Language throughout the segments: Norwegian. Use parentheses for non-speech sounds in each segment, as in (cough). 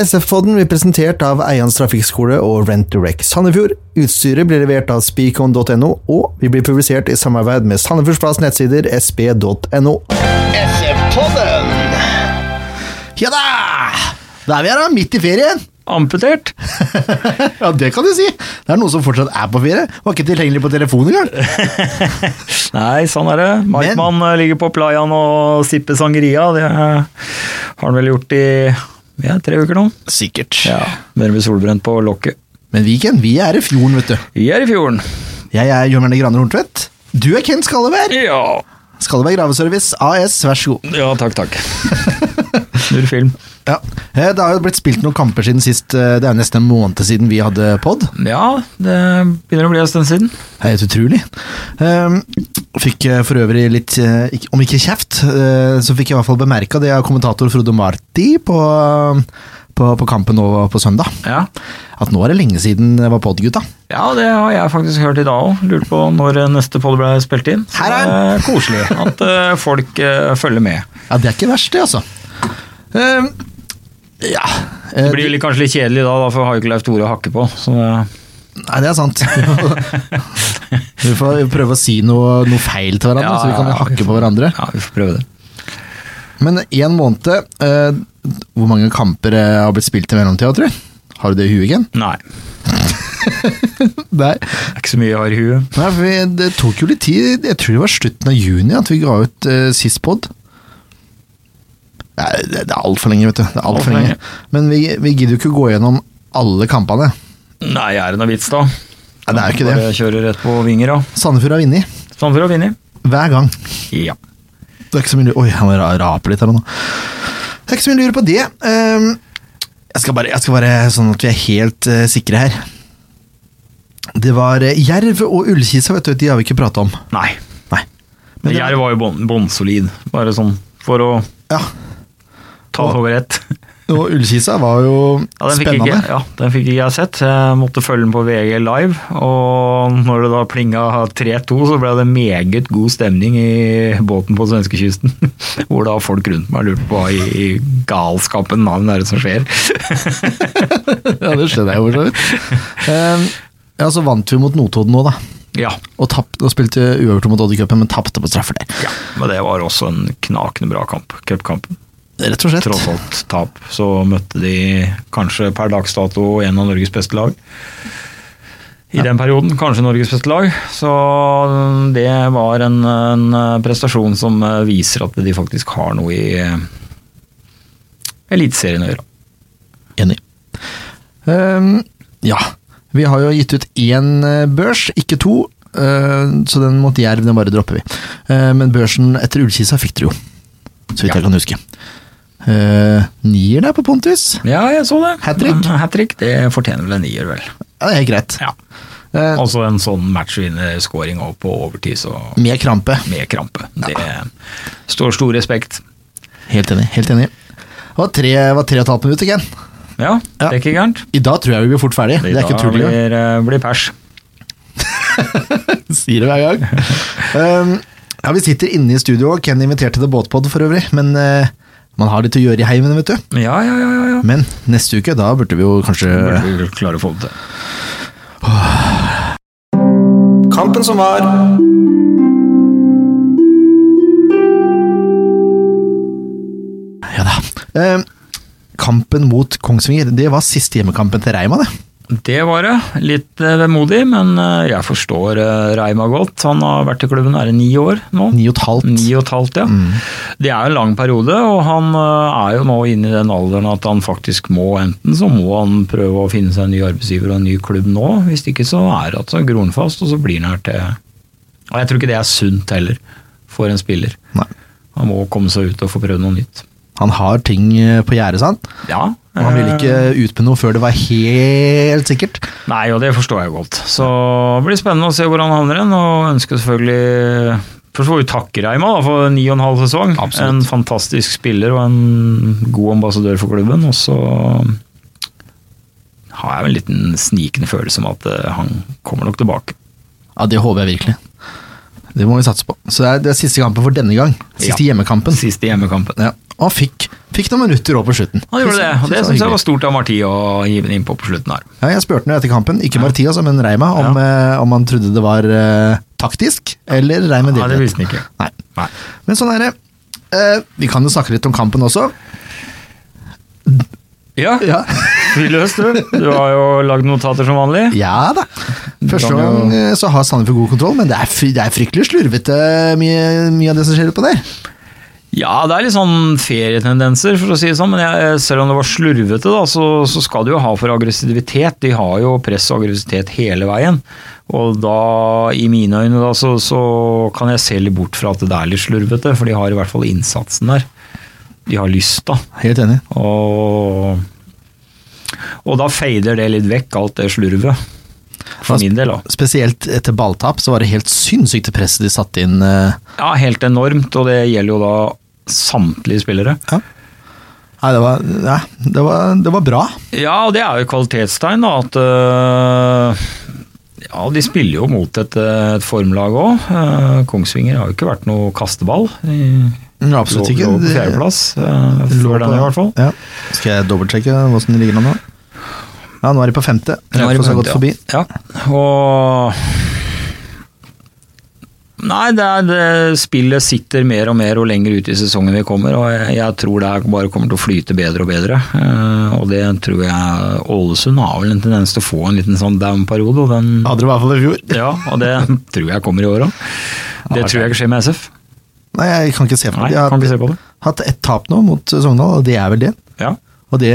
SF-podden blir presentert av Eians trafikkskole og Rent Direct Sandefjord. Utstyret blir levert av speakon.no, og vi blir publisert i samarbeid med Sandefjordsplass nettsider sp.no. SF-podden! Ja da! Da er vi her, da. Midt i ferien. Amputert? (laughs) Ja, det kan du si. Det er noen som fortsatt er på ferie. Var ikke tilgjengelig på telefon engang. (laughs) Nei, sånn er det. Markmann eh, ligger på playaen og sipper sangeria. Det eh, har han vel gjort i ja, tre uker nå. Sikkert. Ja, Dere blir solbrent på lokket. Men Viken, vi er i fjorden, vet du. Vi er i fjorden. Jeg er Jørn Erne Graner Horntvedt. Du er Kent Skalleberg. Ja. Skalleberg Graveservice AS, vær så god. ja, takk, takk. (laughs) (laughs) Snurr film. Ja. Eh, Det har jo blitt spilt noen kamper siden sist. eh, Det er nesten en måned siden vi hadde pod. Ja, det begynner å bli en stund siden. Helt utrolig. Um, fikk eh, for øvrig litt, om ikke kjeft, så fikk jeg i hvert fall bemerka det av kommentator Frode Marti på, på, på kampen nå på søndag. Ja. At nå er det lenge siden det var pod-gutta. ja, det har jeg faktisk hørt i dag òg. Lurte på når neste podd ble spilt inn. Så Her er det er koselig at folk følger med. Ja, det er ikke verst, det, altså. Um, ja eh, Det blir litt, kanskje litt kjedelig da, for har jo ikke Leif Tore å hakke på. Så det, Nei, det er sant. (laughs) Vi får prøve å si noe, noe feil til hverandre, Ja, så vi kan ja, ja. hakke på hverandre. ja, vi får prøve det. Men én måned eh, Hvor mange kamper eh, har blitt spilt i mellomtida, tror du? Har du det i huet igjen? Nei, (laughs) Nei. det er ikke så mye jeg har i huet. Nei, for vi, det tok jo litt tid. Jeg tror det var slutten av juni at vi ga ut uh, sist pod. Det, det er altfor lenge, vet du. Det er alt for lenge. Men vi, vi gidder jo ikke å gå gjennom alle kampene. Nei, er det noe vits, da? Nei, det er jo ikke det. Bare kjøre rett på vinger, da. Sandefjord har vunnet. Sandefjord har vunnet. Hver gang. Ja. Det er ikke så mye Oi, han raper ra- litt her nå. Det er ikke så mye å lure på det. Ehm, jeg, skal bare, jeg skal bare sånn at vi er helt eh, sikre her. Det var eh, Jerv og Ullkisa, vet du. De har vi ikke prata om. Nei. Nei. Men Men var- var jo bånnsolid. Bon bare sånn for å Ja. Det over ett. (laughs) Og Ullkisa var jo Ja, spennende. ikke, ja, den fikk ikke jeg sett. Jeg måtte følge den på VG live, og når det da plinga 3-2, så ble det meget god stemning i båten på svenskekysten. (laughs) Hvor da folk rundt meg lurte på hva i, galskapen navn er det som skjer. (laughs) Ja, det skjønner jeg jo for så vidt. Ehm, ja, så vant vi mot Notodden nå, da. Ja, Og, tapt, og spilte uavgjort mot Oddercupen, men tapte på straffer der. ja, men det var også en knakende bra kamp. Cupkampen. Rett og slett. Tross alt tap, så møtte de kanskje per dags dato en av Norges beste lag. I den perioden kanskje Norges beste lag. Så det var en, en prestasjon som viser at de faktisk har noe i eh, Eliteserien å gjøre. Enig. Um, ja. Vi har jo gitt ut én eh, børs, ikke to. Uh, så den mot Jerv den bare dropper vi. Uh, men børsen etter Ullkisa fikk dere jo, så vidt Ja. jeg kan huske. Uh, nier der på Pontus. Ja, jeg så det. Hat trick? (laughs) Hat trick, det fortjener vel en nier, vel. Ja, det er greit. Ja. Uh, Altså en sånn matchvinnerscoring og på overtid, så med krampe. med krampe. Det står stor respekt. Helt enig. helt enig. Det var tre, var tre og et halvt minutt igjen. Ja, det er ikke gærent. I dag tror jeg vi blir fort ferdig. Det er ikke tull. I dag blir, eh, blir pers. (laughs) Sier det hver gang. (laughs) um, ja, Vi sitter inne i studio, og Ken inviterte til båtpod for øvrig. Men eh, man har litt å gjøre i heimen, vet du. Ja, ja, ja. ja, ja. Men neste uke, da burde vi jo kanskje Burde vi klare å få det til. Kampen som var. Ja da. Eh, kampen mot Kongsvinger, det var siste hjemmekampen til Reima, det. Det var det. Litt eh, vemodig, men eh, jeg forstår eh, Reima godt. Han har vært i klubben er det ni år nå. Ni og et halvt. Ni og et halvt, ja. Det er en lang periode, og han er jo nå inne i den alderen at han faktisk må enten så må han prøve å finne seg en ny arbeidsgiver og en ny klubb nå, hvis ikke så er det gror han fast, og så blir han her til Og jeg tror ikke det er sunt heller for en spiller. Nei. Han må komme seg ut og få prøvd noe nytt. Han har ting på gjerdet, sant? Ja. Og han ville ikke ut med noe før det var helt sikkert. Nei, og det forstår jeg godt. Så det blir spennende å se hvor han havner hen, og ønsker selvfølgelig Først får vi takke Reima da, for ni og en halv sesong. Absolutt. En fantastisk spiller og en god ambassadør for klubben. Og så har jeg en liten snikende følelse om at eh, han kommer nok tilbake. Ja, det håper jeg virkelig. Det må vi satse på. Så det er, det er siste kampen for denne gang. Siste Ja. hjemmekampen. Siste hjemmekampen. Ja. Og han fikk, fikk noen minutter òg på slutten. Han gjorde det, og det syns jeg var stort av Marti å hive den innpå på slutten her. Ja, jeg spurte ham etter kampen, ikke Marti, altså, men Reima, om, eh, om han trodde det var eh, taktisk, eller rein med Nei, det visste han ikke. Nei. Nei. Men sånn er det. Eh, vi kan jo snakke litt om kampen også. Ja, Ja, (laughs) vi du. Du har jo lagd notater som vanlig. ja da. Første gang eh, så har Sandefjord god kontroll, men det er, det er fryktelig slurvete mye, mye av det som skjer utpå der. Ja, det er litt sånn ferietendenser, for å si det sånn. Men jeg, selv om det var slurvete, da, så, så skal de jo ha for aggressivitet. De har jo press og aggressivitet hele veien. Og da, i mine øyne, da, så, så kan jeg se litt bort fra at det er litt slurvete, for de har i hvert fall innsatsen der. De har lyst, da. Helt enig. Og, og da fader det litt vekk, alt det slurvet. For min del, da. Spesielt etter balltap så var det helt sinnssykt presset de satte inn. eh, Ja, helt enormt, og det gjelder jo da samtlige spillere. Ja. Nei, det var, ja, det var, det var bra. Ja, og det er jo kvalitetstegn, da, at øh, Ja, de spiller jo mot et, øh, et formlag òg. Kongsvinger har jo ikke vært noe kasteball. I, Absolutt ikke. lå på fjerdeplass, før den i hvert fall. Ja. Skal jeg dobbeltsjekke hvordan det ligger an nå? Ja, nå er de på femte. Raufoss har gått forbi. Ja. Og Nei, det, er, det spillet sitter mer og mer og lenger ut i sesongen vi kommer, og jeg, jeg tror det bare kommer til å flyte bedre og bedre. Uh, og det tror jeg Ålesund har vel en tendens til å få en liten sånn down-periode, Hadde det i hvert fall i fjor. Ja, og det tror jeg kommer i år òg. Det tror jeg ikke skjer med SF. Nei, jeg kan ikke se på det. ikke De har hatt ett tap nå mot Sogndal, og det er vel det. Ja, Og det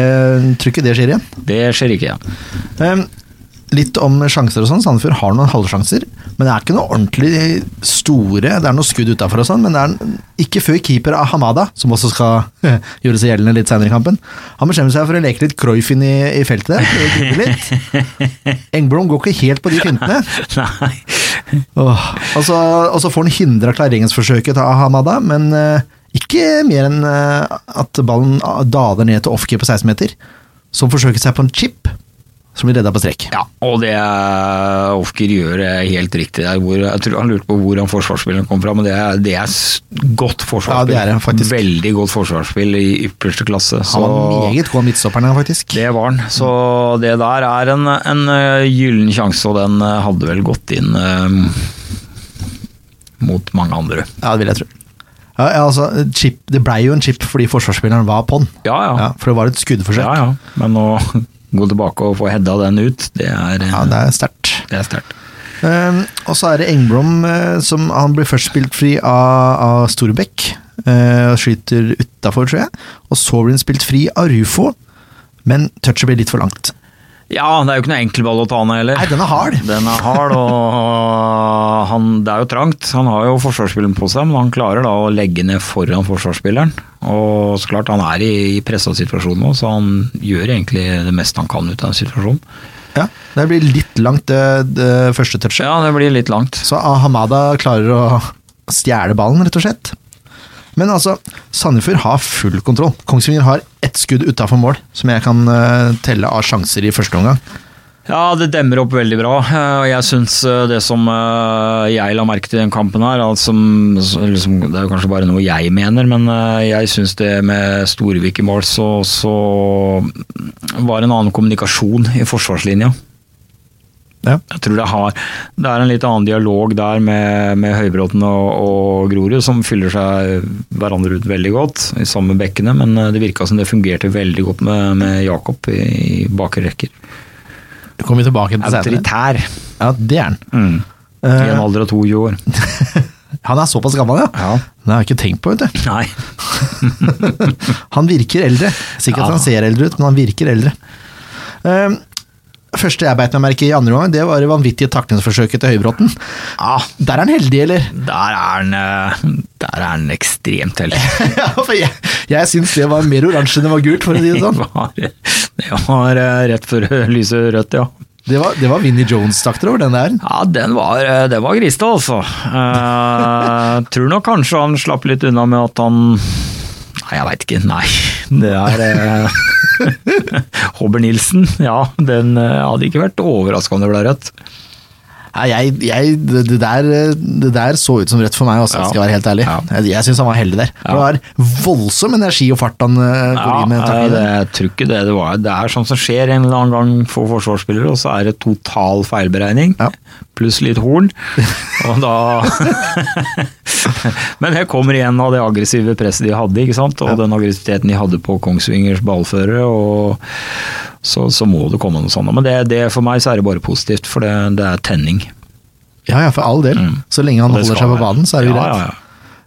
tror ikke det skjer igjen. Det skjer ikke igjen. Um, litt om sjanser og sånn. Sandefjord har noen halvsjanser, men det er ikke noe ordentlig store. Det er noe skudd utafor og sånn, men det er ikke før keeper Hamada, som også skal (laughs) gjøre seg gjeldende litt senere i kampen. Han bestemmer seg for å leke litt Cruyff inn i, i feltet der. litt. (laughs) Engblom går ikke helt på de fintene. (laughs) Nei. Og, så, og så får han hindra klareringsforsøket til Hamada, men eh, ikke mer enn eh, at ballen daler ned til offkeeper på 16 meter, som forsøker seg på en chip, som blir redda på strekk. Ja, og det Ofker gjør er helt riktig. der, Hvor, jeg tror Han lurte på hvor han forsvarsspilleren kom fra, men det er, det er godt forsvarsspill. Ja, det er han faktisk. Veldig godt forsvarsspill i ypperste klasse. Han var meget god midtstopperen, faktisk. Det var han. Så det der er en, en eh, gyllen sjanse, og den eh, hadde vel gått inn um, mot mange andre. Ja, det vil jeg tro. Ja, altså, chip, det blei jo en chip fordi forsvarsspilleren var på'n. Ja, ja. Ja, for det var et skuddforsøk. ja, ja. Men å (laughs) gå tilbake og få heada den ut, det er, Ja, det er sterkt. det er sterkt. Um, og så er det Engblom uh, som Han blir først spilt fri av, av Storbekk. Uh, skyter utafor, tror jeg. Og så blir han spilt fri av Rufo, men touchet blir litt for langt. Ja, det er jo ikke noe enkel ball å ta ned heller. Nei, den er hard. Den er hard, og han, det er jo trangt. Han har jo forsvarsspilleren på seg, men han klarer da å legge ned foran forsvarsspilleren. Og så klart, han er i, i pressa situasjon nå, så han gjør egentlig det meste han kan ut av den situasjonen. Ja, Det blir litt langt, det, det første touchet. Ja, det blir litt langt. Så Hamada klarer å stjele ballen, rett og slett. Men altså, Sandefjord har full kontroll. Kongsvinger har ett skudd utafor mål, som jeg kan eh, telle av sjanser i første omgang. Ja, det demmer opp veldig bra. eh, jeg syns eh, det som jeg la merke til den kampen her altså, Det er kanskje bare noe jeg mener, men jeg syns det med Storevik i mål, så, så var en annen kommunikasjon i forsvarslinja. Ja. Jeg tror det, har, det er en litt annen dialog der med, med Høybråten og, og Grorud, som fyller seg hverandre ut veldig godt i samme bekkene, men eh, det virka som det fungerte veldig godt med, med Jakob i, i bakre rekker. Du kommer tilbake til senere. Autoritær. Ja, det er han. Mm. I Eh, en alder av 22 år. (laughs) han er såpass gammel, ja. Ja. Det har jeg ikke tenkt på, vet du. (laughs) Nei. (laughs) Han virker eldre. Sikkert Ja. han ser eldre ut, men han virker eldre. Eh, første jeg beit meg merke i andre omgang, det var det vanvittige taklingsforsøket til Høybråten. Ja, Der er han heldig, eller? der er han eh, Der er han ekstremt heldig. (laughs) ja, for jeg, jeg syns det var mer oransje enn det var gult, for å si det (laughs) Det sånn. var, det var eh, rett før (laughs) lyset rødt, ja. Det var, det var Vinnie Jones-takter over den der. Ja, den var, eh, det var grisete, altså. Eh, tror nok kanskje han slapp litt unna med at han Nei, jeg veit ikke. Nei. Det er (laughs) Hobber Nilsen. Ja, den eh, hadde ikke vært overraska om det ble rødt. Jeg, jeg, det, der, det der så ut som rett for meg, også, Ja. skal jeg være helt ærlig. Ja. Jeg, jeg syns han var heldig der. Det var voldsom energi og fart han eh, går Ja, i med det, jeg tror ikke det det var. Det er sånn som skjer en eller annen gang for forsvarsspillere, og så er det total feilberegning. Ja. Pluss litt horn. Og da (laughs) Men jeg kommer igjen av det aggressive presset de hadde, ikke sant? og den aggressiviteten de hadde på Kongsvingers ballførere. og så, så må det komme noe sånt. Men det, det, for meg så er det bare positivt, for det, det er tenning. Ja, ja, for all del. Mm. Så lenge han holder seg på banen, så er det ja, greit. ja, ja.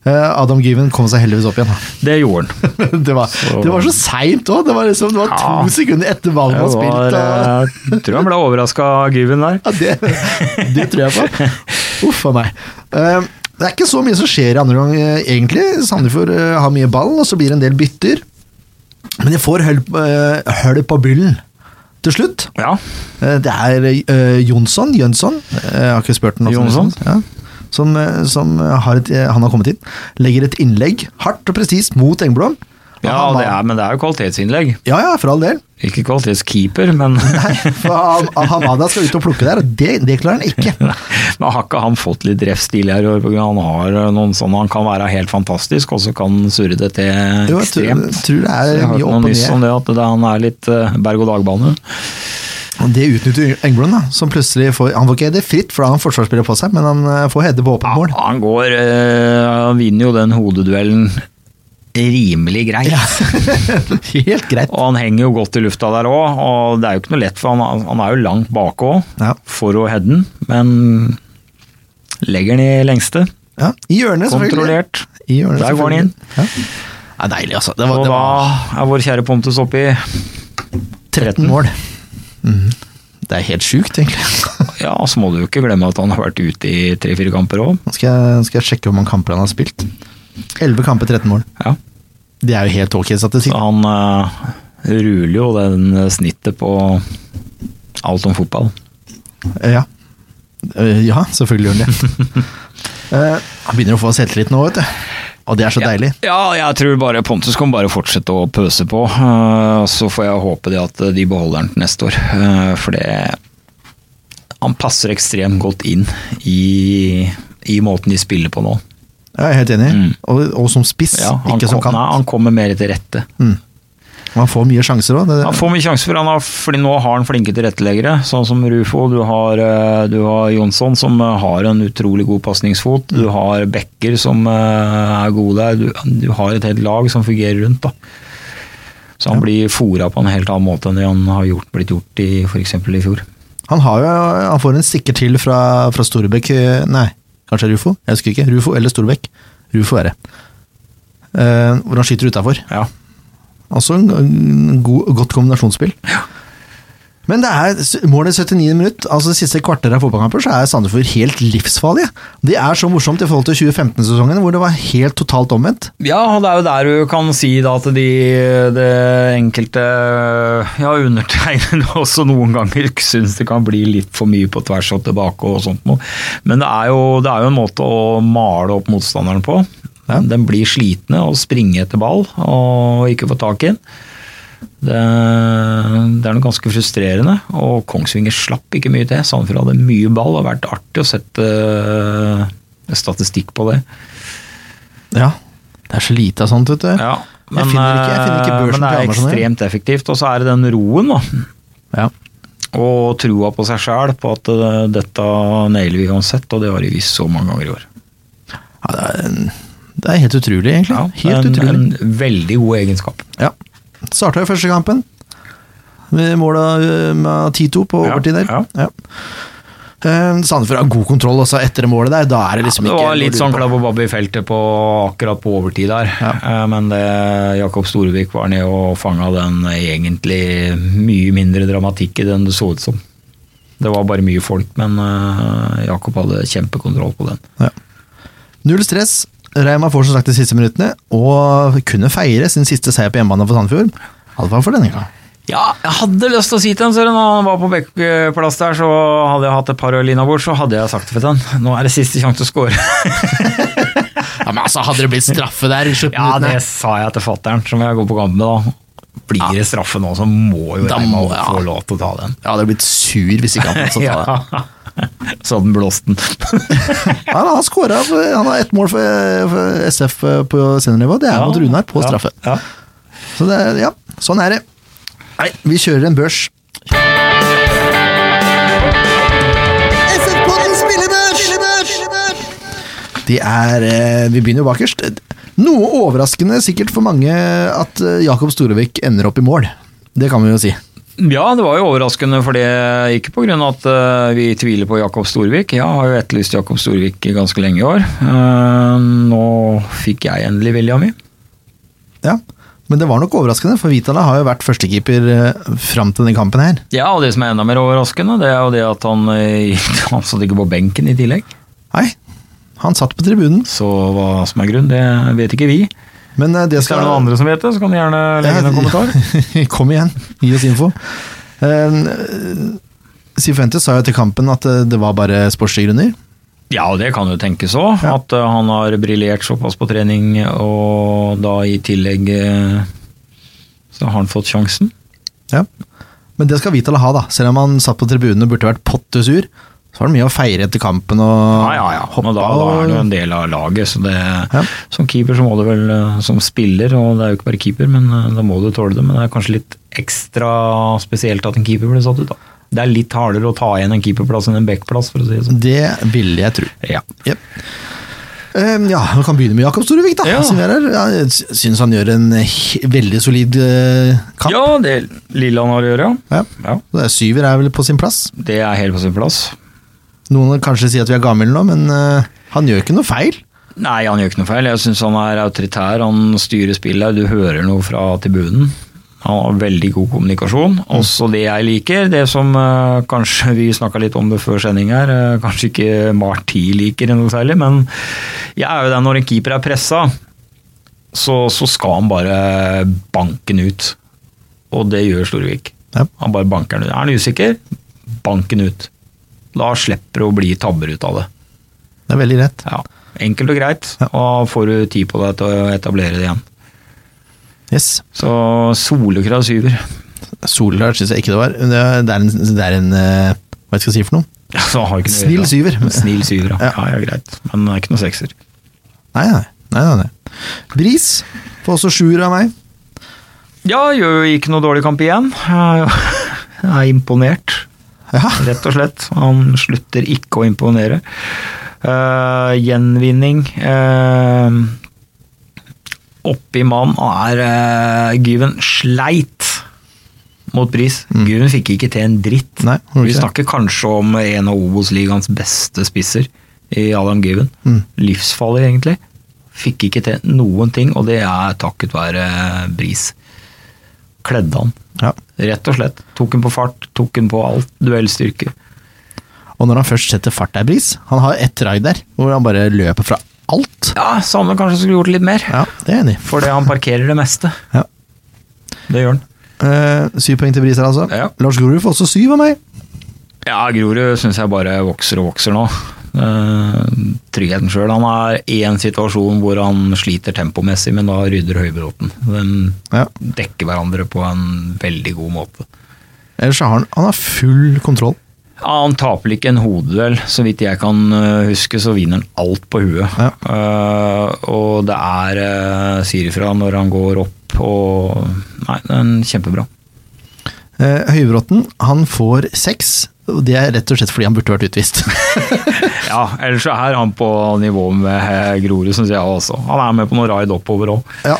Eh, Adam Given kom seg heldigvis opp igjen. (laughs) Det gjorde han. (laughs) det, var, det var så seint òg! Det var, liksom, det var to sekunder etter ballen var spilt. Og, eh, jeg tror han ble overraska av Given der. (laughs) ja, det, det tror jeg på. Uff a meg. Eh, det er ikke så mye som skjer i andre gang, egentlig. Sandefjord har mye ball, og så blir det en del bytter. Men de får høl, eh, på byllen til slutt. Ja. Eh, Det er eh, Jonsson, Jønsson, eh, jeg har ikke spurt ham. Jonsson? Ja, som, som har et, han har kommet inn. Legger et innlegg, hardt og presist, mot Engblom. Ja, det er, men det er jo kvalitetsinnlegg. ja, ja, for all del. Ikke kvalitetskeeper, men (laughs) Nei, For Hamada skal ut og plukke der, og det, det klarer han ikke. (laughs) Men har ikke han fått litt refs tidligere i år? Han har noen sånne, han kan være helt fantastisk, og så kan han surre det til Jo, jeg tror, det er mye opp og nyss om det, at det, han er litt eh, berg-og-dal-bane. Det utnytter Engblom, da, som plutselig får Han får ikke hede fritt, for da har han forsvarsspiller på seg, men han eh, får hede på åpent mål. Han går øh, Han vinner jo den hodeduellen rimelig greit. (laughs) Helt greit. Og han henger jo godt i lufta der òg, og det er jo ikke noe lett, for han, han er jo langt bak òg Ja. for å heade den, men legger den i lengste. Ja, I hjørnet. Kontrollert. I hjørnet, Der går den inn. Ja. Det er deilig, altså. Det var, Og det da er vår kjære Pontus oppe i 13 mål. Mm. Det er helt sjukt, egentlig. (laughs) Ja, så må du jo ikke glemme at han har vært ute i tre-fire kamper òg. Nå skal jeg sjekke hvor mange kamper han har spilt. 11 kamper, 13 mål. Ja. Det er jo helt ok statistikk. Han uh, ruler jo den snittet på alt om fotball. Ja. Eh, ja, selvfølgelig gjør han det. (laughs) Eh, han begynner å få selvtillit nå, vet du. Og det er så deilig. Ja, jeg tror bare Pontus kan bare fortsette å pøse på. eh, Så får jeg håpe det at de beholder den til neste år. eh, For det Han passer ekstremt godt inn i, i måten de spiller på nå. Jeg er helt enig. Mm. Og, og som spiss, Ja, ikke ikke som kant. nei, han kommer mer til rette. Han får mye sjanser òg. Han får mye sjanser, for han har, fordi nå har han flinke tilretteleggere, sånn som Rufo. Du har, eh, du har Jonsson, som eh, har en utrolig god pasningsfot. Du har Becker som eh, er gode der. Du, du har et helt lag som fungerer rundt. da. Så han blir fora på en helt annen måte enn det han har gjort, blitt gjort i f.eks. i fjor. Han, har jo, han får en stikker til fra, fra Storebekk eh, Nei, kanskje Rufo? Jeg husker ikke. Rufo eller Storbekk. Rufo er det. Eh, hvor han skyter utafor. Ja. Altså en, god, godt kombinasjonsspill. Men det er målet 79 minutt, altså det siste kvarteret av fotballkamper, så er Sandefjord helt livsfarlige. Det er så morsomt i forhold til 2015-sesongen, hvor det var helt totalt omvendt. Ja, og det er jo der du kan si da at de det enkelte Ja, undertegnede (laughs) også noen ganger syns det kan bli litt for mye på tvers og tilbake og sånt noe. Men det er, jo, det er jo en måte å male opp motstanderen på. Ja. Den blir slitne og springer etter ball og ikke får tak i den. Det, det er noe ganske frustrerende, og Kongsvinger slapp ikke mye til. Sandefjord hadde mye ball, det har vært artig å sette eh, statistikk på det. Ja, det er så lite av sånt, vet du. Ja, Jeg finner ikke- jeg finner ikke eh, børsen men det er ekstremt effektivt. Og så er det den roen, da. Ja. Og trua på seg sjæl på at eh, dette nailer vi uansett, og det har de visst så mange ganger i år. Ja, det, er, det er helt utrolig, egentlig. Ja, helt en, utrolig. en veldig god egenskap. Ja. Starta jo første kampen med måla eh, med 10-2 på Ja, overtid der. ja. Ja. Eh, Sandefjord har god kontroll også etter målet der. Da er det liksom Det var ikke litt sånn klabb og babb i feltet på, akkurat på overtid der. Ja. Eh, Men det, Jakob Storevik var nede og fanga den egentlig mye mindre dramatikk i det enn det så ut som. Det var bare mye folk, men eh, Jakob hadde kjempekontroll på den. Ja. Null stress. Reima får som sagt de siste minuttene, og kunne feire sin siste seier på hjemmebane for Sandefjord. Iallfall for denne gang. Ja, jeg hadde lyst til å si til ham, så når han var på Bekkplass der, så hadde jeg hatt et par øl innabords, så hadde jeg sagt det til ham Nå er det siste sjanse til å score. (laughs) Ja, men altså, Hadde det blitt straffe der i ja, det sa jeg til fattern, som jeg går på kamp med da. Blir det straffe nå, så må jo Reima ja. få lov til å ta den. Jeg hadde blitt sur hvis ikke han fått ta (laughs) det. Så hadde han blåst den. (laughs) Ja, han har skåra Han har ett mål for, for SF på seniornivå. Det er mot Runar på straffe. Ja. Så det, ja, sånn er det. Nei, vi kjører en børs. Det er eh, Vi begynner jo bakerst. Noe overraskende sikkert for mange at eh, Jakob Storevik ender opp i mål. Det kan vi jo si. Ja, det var jo overraskende, for det ikke pga. at eh, vi tviler på Jakob Storvik. Jeg har jo etterlyst Jakob Storvik ganske lenge i år. Eh, nå fikk jeg endelig vilja mi. Ja, Men det var nok overraskende, for Vitala har jo vært førstekeeper eh, fram til denne kampen her. Ja, og det som er enda mer overraskende, det er jo det at han, (laughs) han satt ikke på benken i tillegg. Nei, han satt på tribunen, Så hva som er grunnen, det vet ikke vi. Men eh, det Hvis det skal er noen andre som vet det, så kan de gjerne legge inn en (laughs) kommentar. (laughs) Kom igjen, gi oss info. Uh, Sifuentes sa jo til kampen at eh, det var bare sportslige grunner. Ja, det kan jo tenkes òg. Ja. At eh, han har briljert såpass på trening, og da i tillegg eh, så har han fått sjansen. Ja. Men det skal Vitala ha, da. Selv om han satt på tribunen og burde vært pottesur, så var det mye å feire etter kampen og Ja, ja, ja. hoppe Og da, da er du en del av laget. Så det, Ja. Som keeper så må du vel, eh, som spiller, og det er jo ikke bare keeper, men eh, da må du tåle det. Men det er kanskje litt ekstra spesielt at en keeper blir satt ut, da. Det er litt hardere å ta igjen en keeperplass enn en backplass, for å si det sånn. Det ville jeg tro. Ja. Yep. Eh, ja, vi kan begynne med Jakob Storevik, da. Ja. Jeg sy- syns han gjør en veldig solid uh, kamp. ja, det lille han har å gjøre, ja. Ja. ja. Det er Syver er vel på sin plass. Det er helt på sin plass. Noen vil kanskje sier at vi er gamle nå, men eh, han gjør ikke noe feil. Nei, han gjør ikke noe feil. Jeg syns han er autoritær. Han styrer spillet. Du hører noe fra tribunen. Han har veldig god kommunikasjon. Også det jeg liker, det som uh, kanskje vi snakka litt om det før sending her, uh, kanskje ikke Marti liker noe særlig, men jeg er jo den når en keeper er pressa, så, så skal han bare banke den ut. Og det gjør Storvik. Ja. Han bare banker den ut. Er han usikker, bank den ut. Da slipper du å bli tabber ut av det. Det er veldig rett. Ja, Enkelt og greit, og får du tid på deg til å etablere det igjen. Yes. Så solekrav syver. Solklart syns jeg ikke det var. Det er, en, det er en eh, Hva skal jeg si for noe? Ja, har ikke noe (laughs) Snill syver. Snill syver, ja. Ja. ja. Greit. Men det er ikke noe sekser. Nei, nei. nei, nei, nei. Bris får også sjuer av meg. Ja, gjør jo ikke noe dårlig kamp igjen. Jeg er (laughs) imponert, Ja. (laughs) rett og slett. Han slutter ikke å imponere. Uh, gjenvinning uh, Oppi mann er uh, Gyven sleit mot Bris. Gyven fikk ikke til en dritt. Mm. Nei, Vi snakker kanskje om en av Obos-ligaens beste spisser i Adam Gyven. Mm. Livsfarlig, egentlig. Fikk ikke til noen ting, og det er takket være Bris. Kledde han, Ja. rett og slett. Tok han på fart, tok han på alt. Duellstyrke. Og når han først setter fart der, Bris Han har ett raid der, hvor han bare løper fra alt. Ja, Samme kanskje skulle gjort litt mer, Ja, det er enig fordi han parkerer det meste. Ja. Det gjør han. Eh, syv poeng til Bris her, altså. Ja. Lars Grorud får også syv av meg. Ja, Grorud syns jeg bare vokser og vokser nå. Eh, tryggheten sjøl. Han er i en situasjon hvor han sliter tempomessig, men da rydder Høybråten. Den Ja. dekker hverandre på en veldig god måte. Ellers har han, han har full kontroll. Ja, han taper ikke en hodeduell. Så vidt jeg kan eh, huske, så vinner han alt på huet. Ja. Uh, og det er uh, sier ifra når han går opp og Nei, den er kjempebra. Uh, Høybråten han får seks, og det er rett og slett fordi han burde vært utvist. (laughs) (laughs) Ja, ellers så er han på nivå med Grorud, syns jeg også. Han er med på noen raid oppover òg. ja,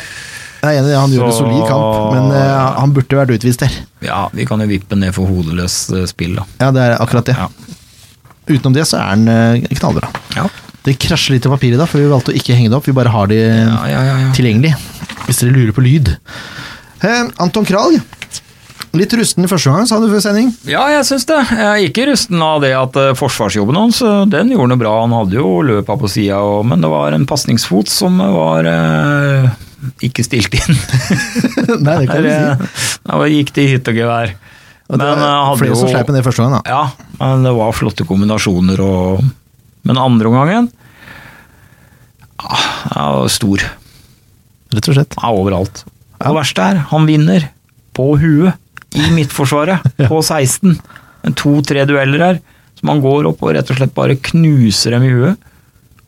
jeg er enig han så, gjorde en solid kamp, men uh, han burde vært utvist der. Ja, vi kan jo vippe ned for hodeløst eh, spill, da. Ja, det er akkurat det. Ja. Utenom det så er han uh, knallbra. Ja. Det krasjer litt i papiret da, for vi valgte å ikke henge det opp. Vi bare har de Ja, ja, ja, ja. tilgjengelig, hvis dere lurer på lyd. Uh, Anton Kralj. Litt rusten første gang, sa du før sending. Ja, jeg syns det. Jeg er ikke rusten av det at eh, forsvarsjobben hans, eh, den gjorde noe bra. Han hadde jo løpa på sida, men det var en pasningsfot som var eh, ikke stilt inn. (laughs) Nei, det kan du si. eh, Da gikk det i hytt og gevær. Og det Men var eh, flere som jo sleip ned første gang, da. Ja, men det var flotte kombinasjoner og Men andre omgangen ah, ja, stor. Rett og slett. Ja, overalt. Og det verste er, han vinner på huet i midtforsvaret (laughs) på 16. En To-tre dueller her, Så man går opp og rett og slett bare knuser dem i huet.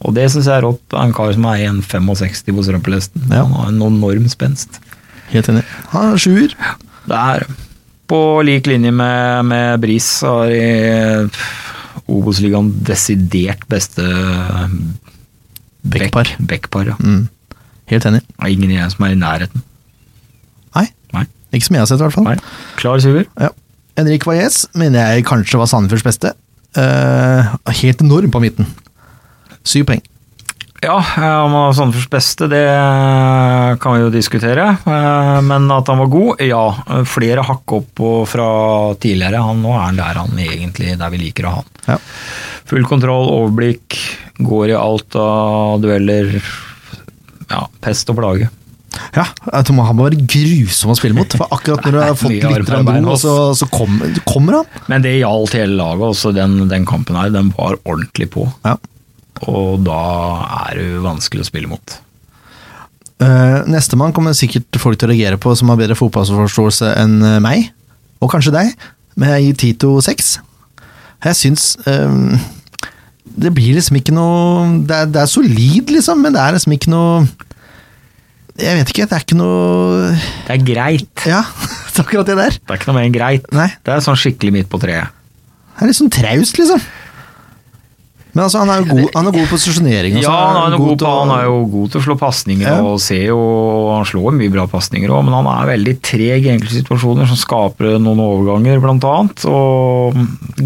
Og det syns jeg er rått. av En kar som er 1,65 på strømpelesten. Ja. Han har en enorm spenst. Helt enig. Han er sjuer. Det er på lik linje med, med Bris har i eh, Obos-ligaen desidert beste Backpar. back- Ja. Mm. Helt enig. Det er ingen igjen som er i nærheten. Ikke som jeg har sett, i hvert fall. Nei. Klar syver. Ja. Henrik Valles mener jeg kanskje var Sandefjords beste. Uh, helt enorm på midten. Syv poeng. Ja, eh, om han var Sandefjords beste, det kan vi jo diskutere. Eh, Men at han var god, ja. Flere hakk opp fra tidligere. Han, nå er han der han egentlig der vi liker å ha han. Ja. Full kontroll, overblikk, går i alt av dueller. Ja, pest og plage. Ja, tror Han må være grusom å spille mot. For akkurat (laughs) når du har fått litt ro, så, så kommer, kommer han. Men det gjaldt hele laget, også den, den kampen her. Den var ordentlig på. Ja. Og da er det vanskelig å spille mot. Uh, Nestemann kommer sikkert folk til å reagere på som har bedre fotballforståelse enn eh, meg, og kanskje deg, men jeg gir Tito 6. Jeg syns uh, Det blir liksom ikke noe det er, det er solid, liksom, men det er liksom ikke noe Jeg vet ikke, det er ikke noe Det er greit. Ja, (laughs) det er akkurat det der. Det er ikke noe mer enn greit. Nei, Det er sånn skikkelig midt på treet. det er litt sånn traust, liksom. Men altså, han er jo god, han er god på posisjonering. Ja, han er, god god på, han er jo god til å slå pasninger, Ja. og ser jo Han slår mye bra pasninger òg, men han er veldig treg i enkelte situasjoner, som skaper noen overganger, blant annet. Og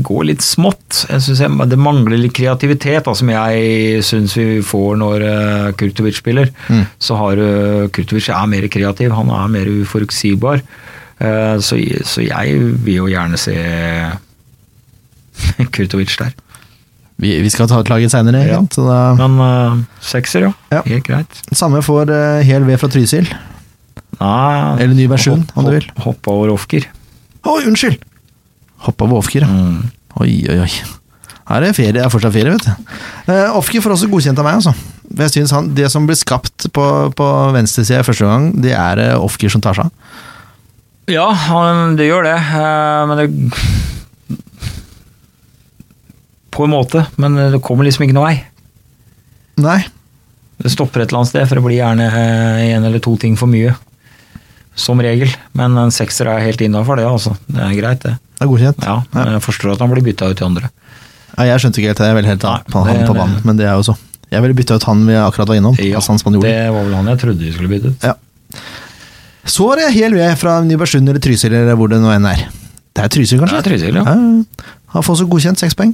går litt smått. Jeg synes jeg, Det mangler litt kreativitet, da, som jeg syns vi får når uh, Kurtovic spiller. Mm. Så har uh, Kurtovic er mer kreativ, han er mer uforutsigbar. Eh, så, så jeg vil jo gjerne se (laughs) Kurtovic der. Vi, vi skal ta ut laget seinere, Ja. Men uh, sekser, jo. Ja. Helt greit. Samme får uh, Hel V fra Trysil. Nei, Eller ny versjon, hopp- om du vil. hopp- Hoppe over Ofker. Oi, unnskyld! Hoppa over Ofker, ja. Mm. Oi, oi, oi. Her er ferie, det er fortsatt ferie, vet du. Uh, Ofker får også godkjent av meg, altså. Jeg synes han, Det som blir skapt på, på venstresida første gang, det er uh, Ofker som tar seg av. Ja, han- det gjør det, uh, men det På en måte, men det kommer liksom ikke noe vei. Nei, Det stopper et eller annet sted, for det blir gjerne én eller to ting for mye. Som regel. Men en sekser er helt innafor, det, altså. Det er greit, det. det er godkjent. Ja, men Jeg forstår at han blir bytta ut til andre. Ja, jeg skjønte ikke helt det, jeg ville helt Nei, på han det- på banen, men det er jo så. Jeg ville bytta ut han vi akkurat var innom. Ja, altså det var vel han jeg trodde vi skulle bytte ut. Ja. Så er det Hel V fra Nybergsund eller Trysil, eller hvor det nå enn er. Det er Trysil, kanskje? Er Trysil, ja. Ja, Har fått godkjent seks poeng.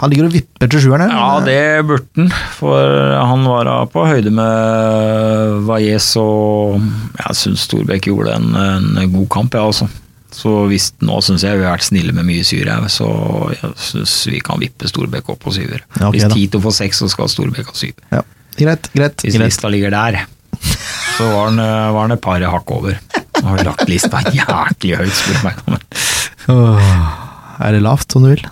Han ligger og vipper til sjueren. Ja, det burde han. For han var på høyde med Valles, og jeg syns Storbekk gjorde en, en god kamp, ja, altså. Så hvis, nå syns jeg vi har vært snille med mye syre så jeg syns vi kan vippe Storbekk opp på syver. Ja, okay, hvis. Tito får seks, så skal Storbekk ha syv. Ja, greit, greit. Hvis greit. lista ligger der, (laughs) så var han, var han et par hakk over. Nå har vi lagt lista jæklig høyt, spør du meg. Åh, er det lavt, om du vil?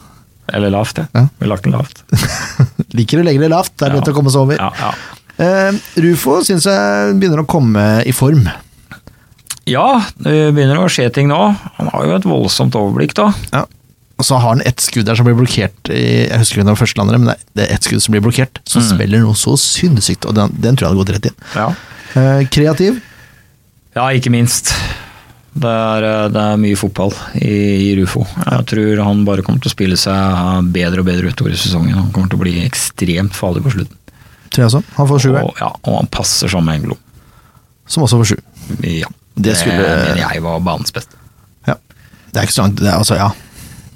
Eller lavt, jeg. Ja. Vi lagt den lavt. (laughs) Liker å legge det lavt, det er Ja. lett å komme seg over. Ja, ja. Eh, Rufo syns jeg begynner å komme i form. Ja, det begynner å skje ting nå. Han har jo et voldsomt overblikk, da. Ja. Og så har han ett skudd der som blir blokkert i, Jeg husker ikke om det var første eller andre, men det er ett skudd som blir blokkert. Som Mm. spiller noe så sinnssykt, og den, den tror jeg hadde gått rett inn. Ja. Uh, kreativ. Ja, ikke minst. Det er, eh, det er mye fotball i, i Rufo. Jeg tror han bare kommer til å spille seg bedre og bedre utover i sesongen. Han kommer til å bli ekstremt farlig på slutten. Tror jeg også. Han får sju Og, ja, og han passer sammen med Engblom. som også får sju. Ja, Det det skulle- mener jeg var banens beste. Ja. Det er ikke så langt, det er altså, ja.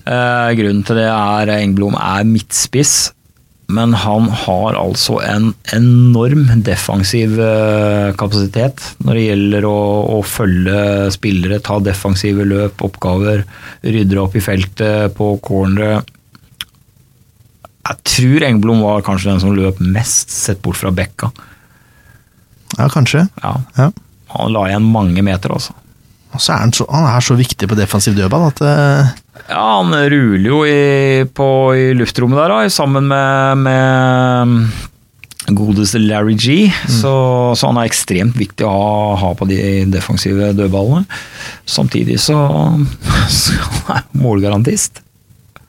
Eh, grunnen til det er Engblom er midtspiss, men han har altså en enorm defensiv eh, kapasitet når det gjelder å, å følge spillere, ta defensive løp, oppgaver, rydde opp i feltet på corneret. Jeg tror Engblom var kanskje den som løp mest, sett bort fra Bekka. Ja, kanskje. Ja, Ja. han la igjen mange meter, altså. Og så er han, så, han er så viktig på defensiv dødball at eh, Ja, han ruler jo i, på, i luftrommet der, da, sammen med, med godeste Larry G. Så, så han er ekstremt viktig å ha, ha på de defensive dødballene. Samtidig så, (laughs) så han er målgarantist.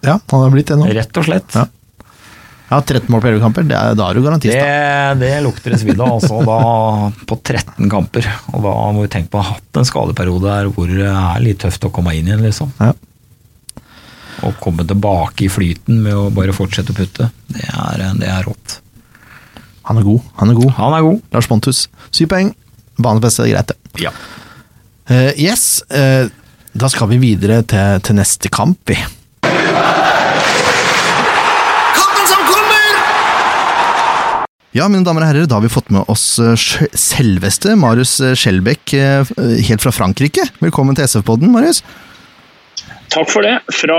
Ja, han har blitt det nå. Rett og slett. Ja. Ja, 13 mål på 11 kamper, det er, da er du garantist. Det, det lukter en svidd av, altså. Da, på 13 kamper. Og da må vi tenke på å ha hatt en skadeperiode der hvor det er litt tøft å komme inn igjen, liksom. Ja. Å komme tilbake i flyten med å bare fortsette å putte, det er, det er rått. Han er god. Han er god. Han er god. Lars Pontus, syv poeng. Banens beste, greit det. Ja. Uh, yes, Uh, da skal vi videre til, til neste kamp, vi. Kampen som kommer! Ja, mine damer og herrer, da har vi fått med oss eh, selveste Marius eh, Skjelbæk, eh, helt fra Frankrike. Velkommen til SF-podden, Marius. Takk for det. Fra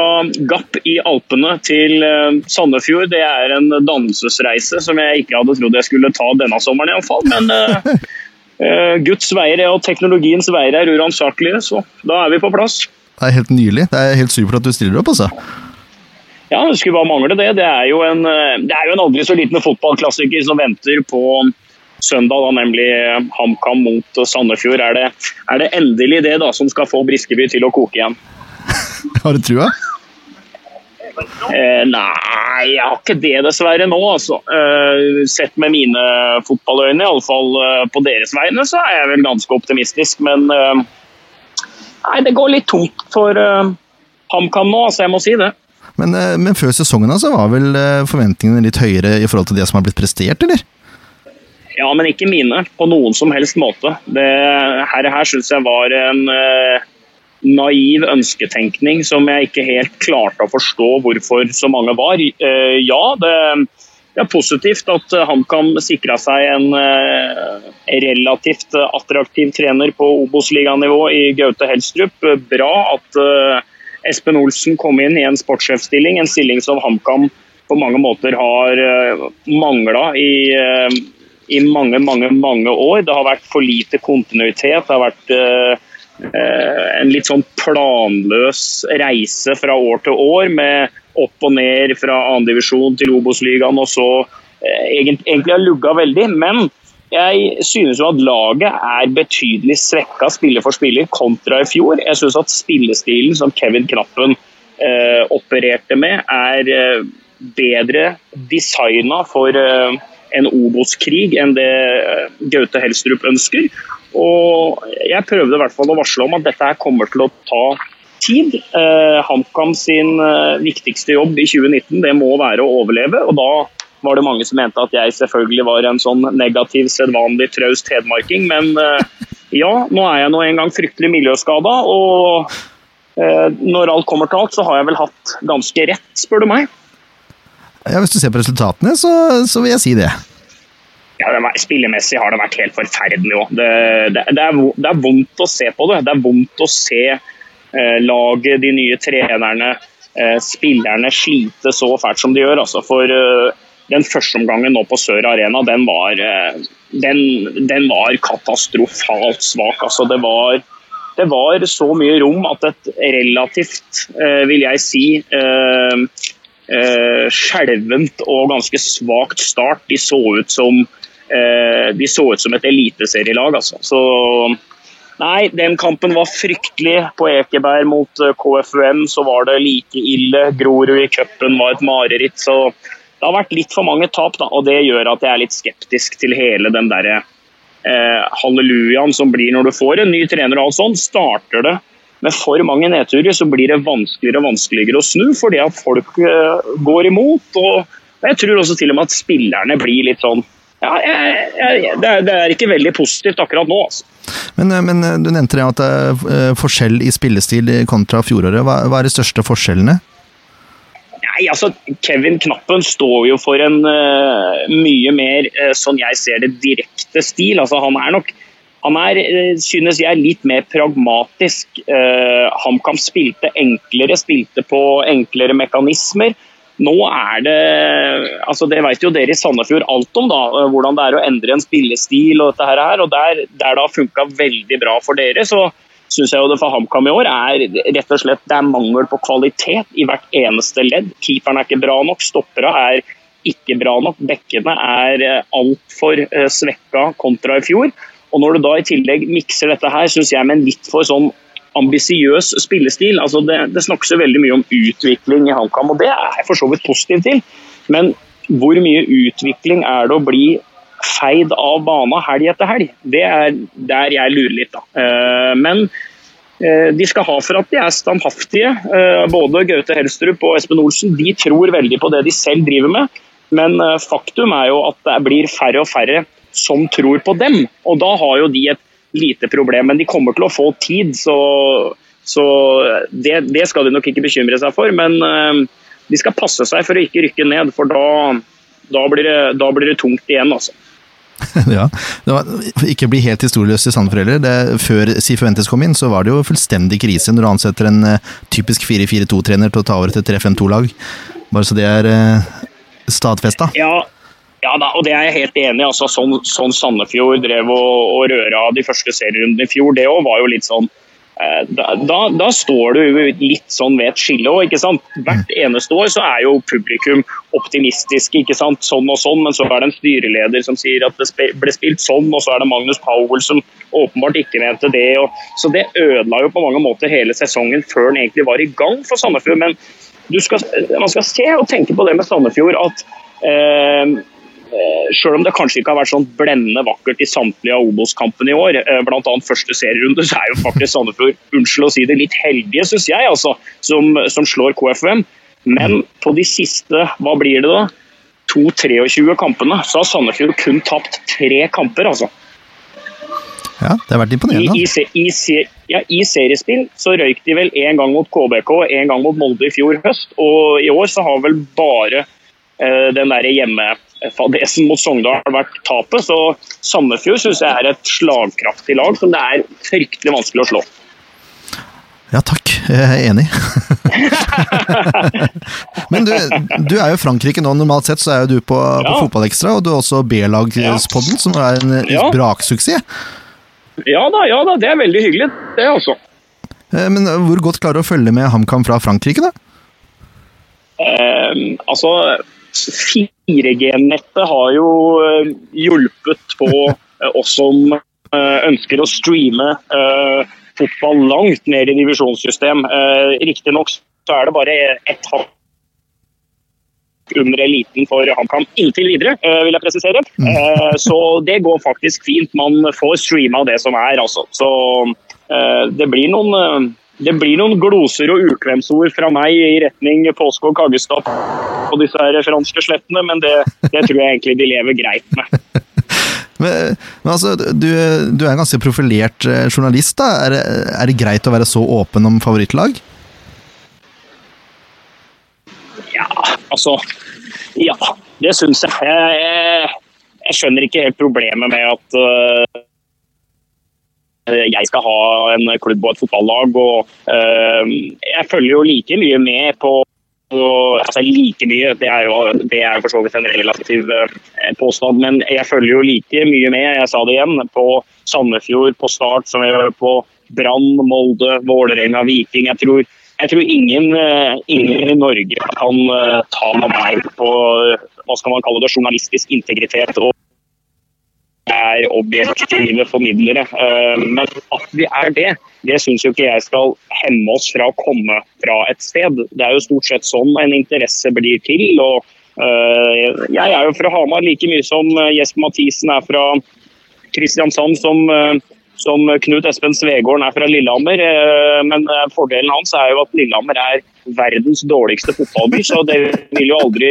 Gapp i Alpene til eh, Sandefjord. Det er en dannelsesreise som jeg ikke hadde trodd jeg skulle ta denne sommeren, iallfall. Men uh, (laughs) Guds veier og teknologiens veier er uransakelige, så da er vi på plass. Det er helt nydelig. Det er helt supert at du stiller opp, altså. Ja, det skulle bare mangle det. Det er jo en, det er jo en aldri så liten fotballklassiker som venter på søndag, da, nemlig HamKam mot Sandefjord. Er det, er det endelig det da som skal få Briskeby til å koke igjen? (laughs) Har du trua? Eh, nei, jeg har ikke det dessverre nå. Altså. Eh, sett med mine fotballøyne, iallfall eh, på deres vegne, så er jeg vel ganske optimistisk. Men eh, nei, det går litt tungt for eh, HamKam nå, altså, jeg må si det. Men, eh, men før sesongen altså, var vel eh, forventningene litt høyere i forhold til det som har blitt prestert, eller? Ja, men ikke mine, på noen som helst måte. Det her, her syns jeg var en eh, naiv ønsketenkning som jeg ikke helt klarte å forstå hvorfor så mange var. Eh, ja, det, er positivt at eh, HamKam sikra seg en eh, relativt attraktiv trener på Obos-liganivå i Gaute Helstrup. Bra at Espen Olsen kom inn i en sportssjefstilling, en stilling som HamKam på mange måter har mangla i, i mange, mange, mange år. Det har vært for lite kontinuitet. Det har vært en litt sånn planløs reise fra år til år med opp og ned fra andredivisjon til Obos-ligaen, og så eh, egentlig har lugga veldig. Men jeg synes jo at laget er betydelig svekka spiller for spiller kontra i fjor. Jeg synes at spillestilen som Kevin Knappen eh, opererte med, er eh, bedre designa for eh, en Obos-krig enn det eh, Gaute Helstrup ønsker. Og jeg prøvde i hvert fall å varsle om at dette her kommer til å ta tid. Eh, HamKam sin eh, viktigste jobb i 2019 det må være å overleve. og da var det mange som mente at jeg selvfølgelig var en sånn negativ, sedvanlig traust hedmarking. Men eh, ja, nå er jeg nå en gang fryktelig miljøskada. Og eh, når alt kommer til alt, så har jeg vel hatt ganske rett, spør du meg. Ja, Hvis du ser på resultatene, så, så vil jeg si det. Ja, var, Spillemessig har det vært helt forferdelig òg. Det, det, det, er det er vondt å se på det. Det er vondt å se eh, laget, de nye trenerne, eh, spillerne slite så fælt som de gjør. Altså. For eh, den første omgangen nå på Sør Arena, den var, eh, den, den var katastrofalt svak. Altså, det, var, det var så mye rom at et relativt, eh, vil jeg si, eh, skjelvent og ganske svakt start. De så ut som, de så ut som et eliteserielag, altså. Så nei, den kampen var fryktelig. På Ekeberg mot eh, KFUM så var det like ille. Grorud i cupen var et mareritt. Så det har vært litt for mange tap, da, og det gjør at jeg er litt skeptisk til hele den derre eh, hallelujaen som blir når du får en ny trener og alt sånt. Starter det med for mange nedturer, så blir det vanskeligere og vanskeligere å snu, fordi at folk eh, går imot. og Jeg tror også til og med at spillerne blir litt sånn ja, jeg, jeg, det, er, det er ikke veldig positivt akkurat nå. altså. Men, eh, men eh, du nevnte det at det er eh, forskjell i spillestil kontra fjoråret. Hva, hva er de største forskjellene? Nei, altså, Kevin Knappen står jo for en uh, mye mer, uh, sånn jeg ser det, direkte stil. Altså, han er nok han er, synes jeg, litt mer pragmatisk. Uh, HamKam spilte enklere, spilte på enklere mekanismer. Nå er det altså Det vet jo dere i Sandefjord alt om, da, eh, hvordan det er å endre en spillestil. og dette her, og Der, der det har funka veldig bra for dere, så syns jeg jo det for HamKam i år er rett og slett det er mangel på kvalitet i hvert eneste ledd. Keeperen er ikke bra nok, stoppera er ikke bra nok, bekkene er altfor svekka kontra i fjor. Og Når du da i tillegg mikser dette her, synes jeg med en litt for sånn ambisiøs spillestil. Altså det, det snakkes jo veldig mye om utvikling i HamKam, og det er jeg for så vidt positiv til. Men hvor mye utvikling er det å bli feid av bana helg etter helg? Det er der jeg lurer litt, da. Eh, men eh, de skal ha for at de er standhaftige. Eh, både Gaute Helstrup og Espen Olsen de tror veldig på det de selv driver med. Men faktum er jo at det blir færre og færre som tror på dem. Og da har jo de et lite problem. Men de kommer til å få tid, så, så det, det, skal de nok ikke bekymre seg for. Men de skal passe seg for å ikke rykke ned, for da, da, blir, det, da blir det tungt igjen. altså. (laughs) ja, var, Ikke bli helt historieløs i Sandefjord heller. Før Sifuentes kom inn, så var det jo fullstendig krise når du ansetter en uh, typisk 4-4-2-trener til å ta over til 3-5-2-lag. Bare så det er uh, stadfesta. Ja, ja da, og det er jeg helt enig i. Altså, sånn, sånn Sandefjord drev og, og røra de første serierundene i fjor, det òg var jo litt sånn Eh, da, da, da, står du litt sånn ved et skille òg, ikke sant. Hvert eneste år så er jo publikum optimistiske, ikke sant. Sånn og sånn, men så er det en styreleder som sier at det ble spilt sånn, og så er det Magnus Powell som åpenbart ikke mente det. Og, så det ødela jo på mange måter hele sesongen før den egentlig var i gang for Sandefjord. Men skal, man skal se og tenke på det med Sandefjord at Eh, Sjøl om det kanskje ikke har vært sånn blendende vakkert i samtlige av Obos-kampene i år, eh, bl.a. første serierunde, så er jo faktisk Sandefjord unnskyld å si det, litt heldige, syns jeg, altså, som, som, slår KFUM. Men på de siste, hva blir det da? To 23 kampene, så har Sandefjord kun tapt tre kamper, altså. Ja, det har vært imponerende. I, i, i, ja, I, seriespill så røyk de vel én gang mot KBK og én gang mot Molde i fjor høst. Og i år så har vel bare eh, den der hjemme fadesen mot Sogndal vært tapet. Så Sandefjord syns jeg er et slagkraftig lag som det er fryktelig vanskelig å slå. Ja takk, jeg er enig. (laughs) Men du, du, er jo Frankrike nå, normalt sett så er jo du på, ja. på Fotballekstra, og du er også B-lagspodden, som er en ja. braksuksess. Ja da, ja da, det er veldig hyggelig, det også. Eh, men hvor godt klarer du å følge med HamKam fra Frankrike, da? Um, altså 4G-nettet har jo eh, hjulpet på eh, oss som eh, ønsker å streame fotball langt ned i divisjonssystem. Riktignok så er det bare ett hakk under eliten for HamKam inntil videre, vil jeg presisere. Mm. Så det går faktisk fint. Man får streama det som er, altså. Så det blir noen det blir noen gloser og ukvemsord fra meg i retning påske og Kaggestad på disse her franske slettene, men det, det, tror jeg egentlig de lever greit med. (laughs) Men, men altså, du, du, er en ganske profilert eh, journalist. da. Er, er, det greit å være så åpen om favorittlag? Ja, altså Ja, det syns jeg. jeg. jeg. skjønner ikke helt problemet med at uh, jeg skal ha en klubb og et fotballag. og uh, Jeg følger jo like mye med på og, altså like mye, det er jo det er for så vidt en relativ uh, påstand, men jeg følger jo like mye med, jeg sa det igjen, på Sandefjord, på Start, som jeg gjør på Brann, Molde, Vålerenga, Viking. Jeg tror, jeg tror ingen, uh, ingen, i Norge kan ta med meg på hva skal man kalle det, journalistisk integritet og er objektive formidlere. Eh, men at vi er det, det syns jo ikke jeg skal hemme oss fra å komme fra et sted. Det er jo stort sett sånn en interesse blir til. og eh, Jeg er jo fra Hamar like mye som Jesper Mathisen er fra Kristiansand, som, eh, som Knut Espen Svegården er fra Lillehammer. Men fordelen hans er jo at Lillehammer er verdens dårligste fotballby, så det vil jo aldri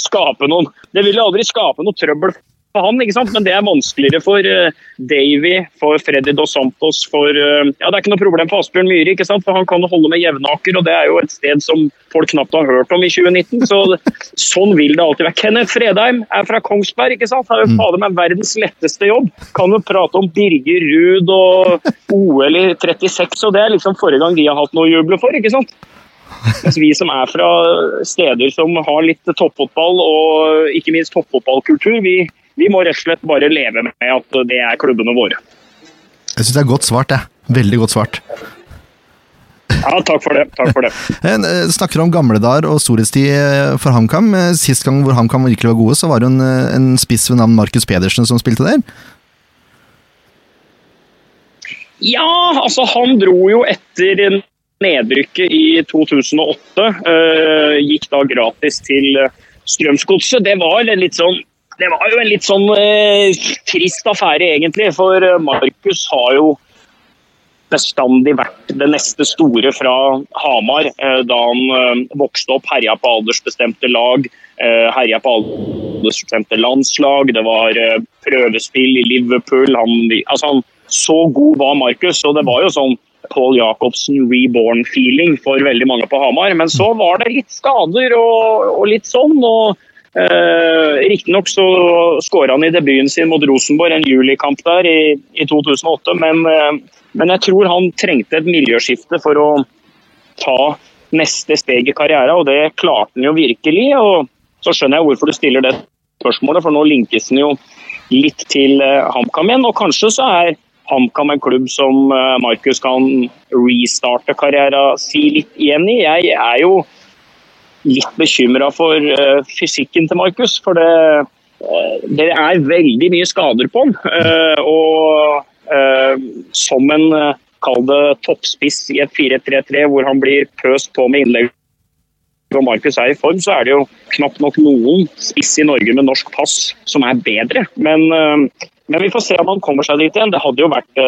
skape noen, det vil jo aldri skape noe trøbbel for han, ikke sant? men det er vanskeligere for uh, Davy, for Freddy Dos Santos, for uh, Ja, det er ikke noe problem for Asbjørn Myhre, ikke sant? for han kan holde med Jevnaker, og det er jo et sted som folk knapt har hørt om i 2019. Så (laughs) sånn vil det alltid være. Kenneth Fredheim er fra Kongsberg, ikke sant? Har jo mm. fader meg verdens letteste jobb. Kan jo prate om Birger Ruud og OL i 36, og det er liksom forrige gang de har hatt noe å juble for, ikke sant? Mens vi som er fra steder som har litt toppfotball og ikke minst toppfotballkultur, vi, vi må rett og slett bare leve med at det er klubbene våre. Jeg syns det er godt svart, jeg. Veldig godt svart. Ja, takk for det. Takk for det. (laughs) Eh, snakker om gamle dager og storhetstid eh, for HamKam. Eh, sist gang hvor HamKam virkelig var gode, så var det en, en spiss ved navn Markus Pedersen som spilte der. Ja, altså han dro jo etter nedrykket i 2008. øh, gikk da gratis til Strømsgodset. Det var en litt sånn det var jo en litt sånn eh, trist affære, egentlig. For øh, Markus har jo bestandig vært det neste store fra Hamar. Eh, da han eh, vokste opp, herja på aldersbestemte lag, øh, herja på aldersbestemte landslag. Det var øh, prøvespill i Liverpool. Han, altså han, så god var Markus, og det var jo sånn Paul Jacobsen reborn-feeling for veldig mange på Hamar. Men så var det litt skader og, og litt sånn. og eh, Riktignok så skåra han i debuten sin mot Rosenborg, en julikamp der i, i 2008. Men, eh, men jeg tror han trengte et miljøskifte for å ta neste steg i karrieren, og det klarte han jo virkelig. og Så skjønner jeg hvorfor du stiller det spørsmålet, for nå linkes han jo litt til eh, HamKam igjen. Og kanskje så er HamKam en klubb som eh, Markus kan restarte karrieren si litt igjen i. Jeg er jo litt bekymra for uh, fysikken til Markus, for det, uh, det er veldig mye skader på han. Uh, og som en kall det toppspiss i et 4-3-3 hvor han blir pøst på med innlegg og Markus er i form, så er det jo knapt nok noen spiss i Norge med norsk pass som er bedre. Men, men vi får se om han kommer seg dit igjen. Det hadde jo vært,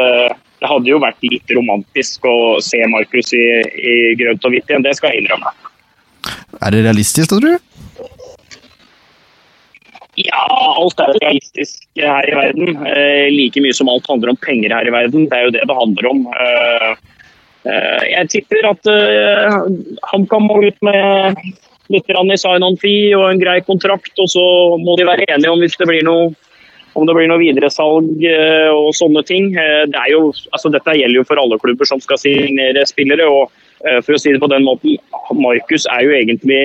hadde jo vært litt romantisk å se Markus i, i grønt og hvitt igjen, det skal jeg innrømme. Er det realistisk, da, tror du? Ja, alt er realistisk her i verden. Eh, like mye som alt handler om penger her i verden. Det er jo det det handler om. Eh, eh, jeg tipper at eh, han kan må ut med litt i sign-on fee og en grei kontrakt, og så må de være enige om hvis det blir noe om det blir noe videresalg eh, og sånne ting. Eh, det jo, altså dette gjelder jo for alle klubber som skal signere spillere. og for å si det på den måten, Markus er jo egentlig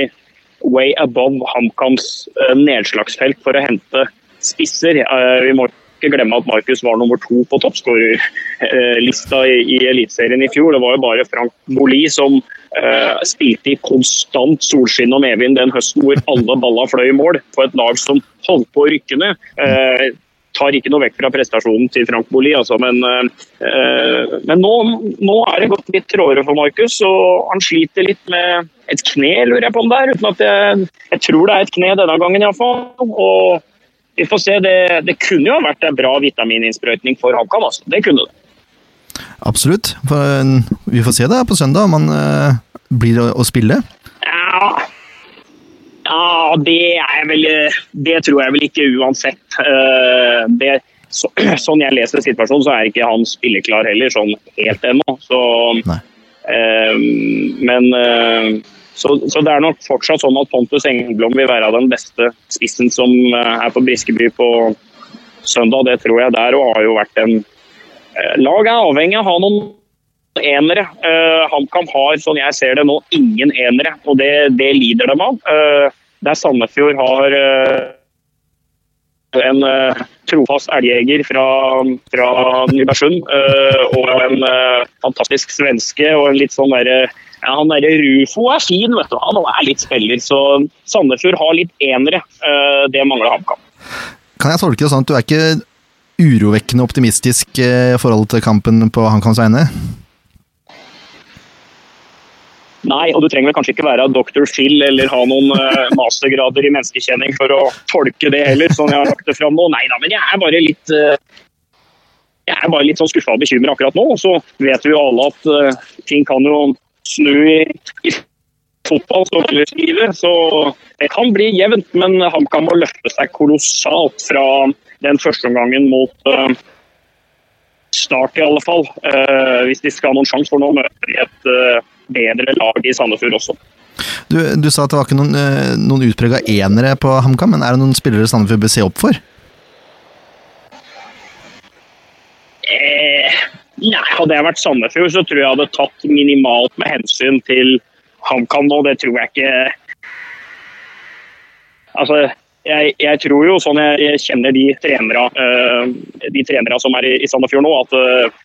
way above HamKams eh, nedslagsfelt for å hente spisser. Eh, Vi må ikke glemme at Markus var nummer to på toppskårerlista i, Eliteserien i fjor. Det var jo bare Frank Boli som eh, spilte i konstant solskinn og medvind den høsten hvor alle balla fløy i mål på et lag som holdt på å rykke ned. Eh, tar ikke noe vekk fra prestasjonen til Frank Boli, altså, men, eh, men nå, nå er det gått litt trådere for Markus, og han sliter litt med et kne, lurer jeg på om det er. uten at Jeg, jeg tror det er et kne denne gangen iallfall. Vi får se. Det, det kunne jo ha vært en bra vitamininnsprøytning for Hakan. Altså. Det kunne det. Absolutt. For, eh, vi får se det på søndag om han eh, blir å, å spille. Ja. Ja, det er vel Det tror jeg vel ikke uansett. Eh, Det, så, (clears throat) sånn jeg leser situasjonen, så er ikke han spilleklar heller, sånn helt ennå. Så, eh, men eh, så, så det er nok fortsatt sånn at Pontus Engblom vil være den beste spissen som er på Briskeby på søndag. Det tror jeg der, og har jo vært en Lag er avhengig av å ha noen enere. Uh, HamKam har, sånn jeg ser det nå, ingen enere, og det, det lider dem av. Uh, der Sandefjord har uh, en uh, trofast elgjeger fra, fra Nybergsund og en fantastisk svenske og en litt sånn derre ja, han derre Rufo er fin, vet du. Han er litt spiller, så Sandefjord har litt enere. Det mangler HamKam. Kan jeg tolke det sånn at du er ikke urovekkende optimistisk i forhold til kampen på HamKams vegne? Nei, og du trenger vel kanskje ikke være Dr. Phil eller ha noen uh, mastergrader i menneskekjenning for å tolke det heller, som jeg har lagt det fram nå. Nei da, men jeg er bare litt uh, jeg er bare litt sånn skuffa og bekymra akkurat nå. Og så vet vi jo alle at uh, ting kan jo snu i, i fotball som livet. Så det kan bli jevnt, men HamKam må løfte seg kolossalt fra den første omgangen mot Start, i alle fall. Hvis de skal ha noen sjanse, for nå møter i et bedre lag i Sandefjord også. Du, du sa at det var ikke noen, eh, noen utprega enere på HamKam, men er det noen spillere Sandefjord bør se opp for? Eh, nei, hadde jeg vært Sandefjord, så tror jeg hadde tatt minimalt med hensyn til HamKam nå. Det tror jeg ikke Altså, jeg, jeg tror jo, sånn jeg, jeg kjenner de trenere, uh, de trenere som er i, i Sandefjord nå, at eh,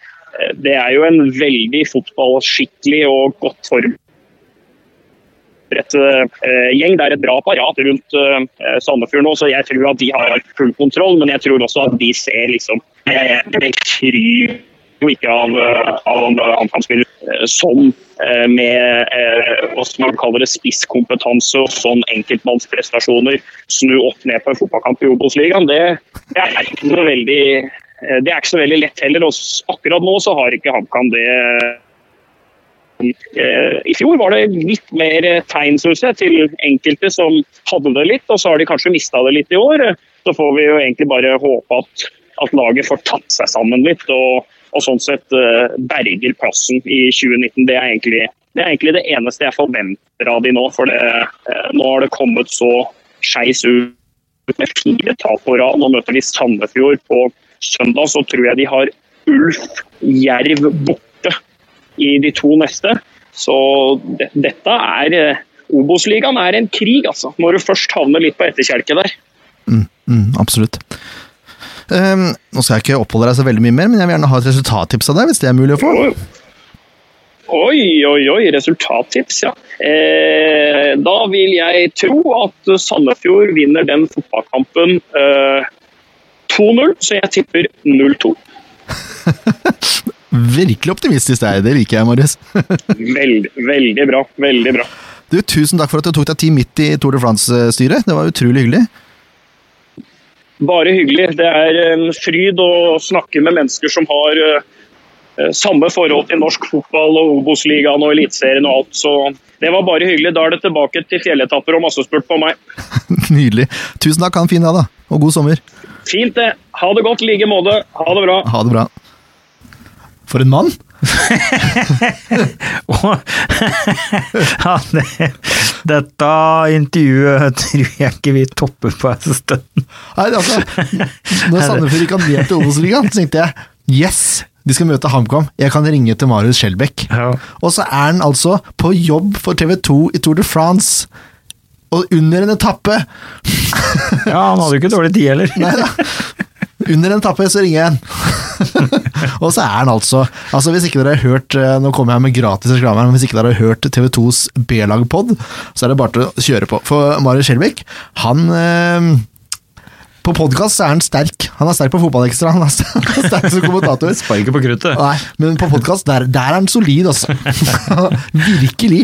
det er jo en veldig fotballskikkelig og godt forberedt eh, gjeng. Det er et bra apparat rundt eh, Sandefjord nå, så jeg tror at de har full kontroll. Men jeg tror også at de ser liksom Jeg, kryr tror jo ikke av, eh, av HamKam-spillere eh, som eh, med eh, hva man kaller det, spisskompetanse og sånn enkeltmannsprestasjoner snu opp ned på en fotballkamp i Obos-ligaen. Det, det, er ikke noe veldig, eh, det er ikke så veldig lett heller. Og akkurat nå så har ikke HamKam det. Eh, I fjor var det litt mer eh, tegn synes jeg, til enkelte som hadde det litt, og så har de kanskje mista det litt i år. Så får vi jo egentlig bare håpe at, at laget får tatt seg sammen litt og, og sånn sett eh, berger plassen i 2019. Det er, egentlig, det er egentlig det eneste jeg forventer av de nå. For det, eh, nå har det kommet så skeis ut med fire tap på rad. Nå møter de Sandefjord på søndag, så tror jeg de har Ulf Jerv borte i de to neste. Så det, dette er eh, Obos-ligaen er en krig, altså. Når du først havner litt på etterkjelket der. Mm, absolutt. Um, nå skal jeg ikke oppholde deg så veldig mye mer, men jeg vil gjerne ha et resultattips av deg, hvis det er mulig å få. Oi, oi, oi, resultattips, ja. Eh, da vil jeg tro at Sandefjord vinner den fotballkampen eh, 2-0, så jeg tipper 0-2. (laughs) Virkelig optimistisk er, det liker jeg, Marius. (laughs) Veldig, veldig bra. Veldig bra. Du, Tusen takk for at du tok deg tid midt i Tour de France-styret. Det var utrolig hyggelig. Bare hyggelig. Det er en fryd å snakke med mennesker som har eh, samme forhold til norsk fotball og Obos-ligaen og Eliteserien og alt. Så det var bare hyggelig. Da er det tilbake til fjelletapper og massespurt på meg. (laughs) Nydelig. Tusen takk, ha en fin dag, da. Og god sommer. Fint det. Ha det godt i like måte. Ha det bra. Ha det bra. For en mann! (laughs) (laughs) Ja, det, dette intervjuet tror jeg ikke vi topper på en stund. Nei, altså, når Sandefjord gikk ned til Obos-ligaen, tenkte jeg yes, de skal møte HamKam. Jeg kan ringe til Marius Skjelbæk. Ja. Og så er han altså på jobb for TV 2 i Tour de France. Og under en etappe ja, han hadde jo ikke dårlig tid heller. Nei da. Under en etappe så ringer jeg en. og så er han altså Altså Hvis ikke dere har hørt eh, Nå kommer jeg med gratis reklame, men hvis ikke dere har hørt TV2s B-lag-pod, så er det bare til å kjøre på. For Marius Skjelvik, han eh, På podkast er han sterk. Han er sterk på Fotballekstra, han er sterk er som kommentator. (laughs) Sparker på kruttet. Nei, men på podkast, der, der er han solid, altså. (laughs) Virkelig.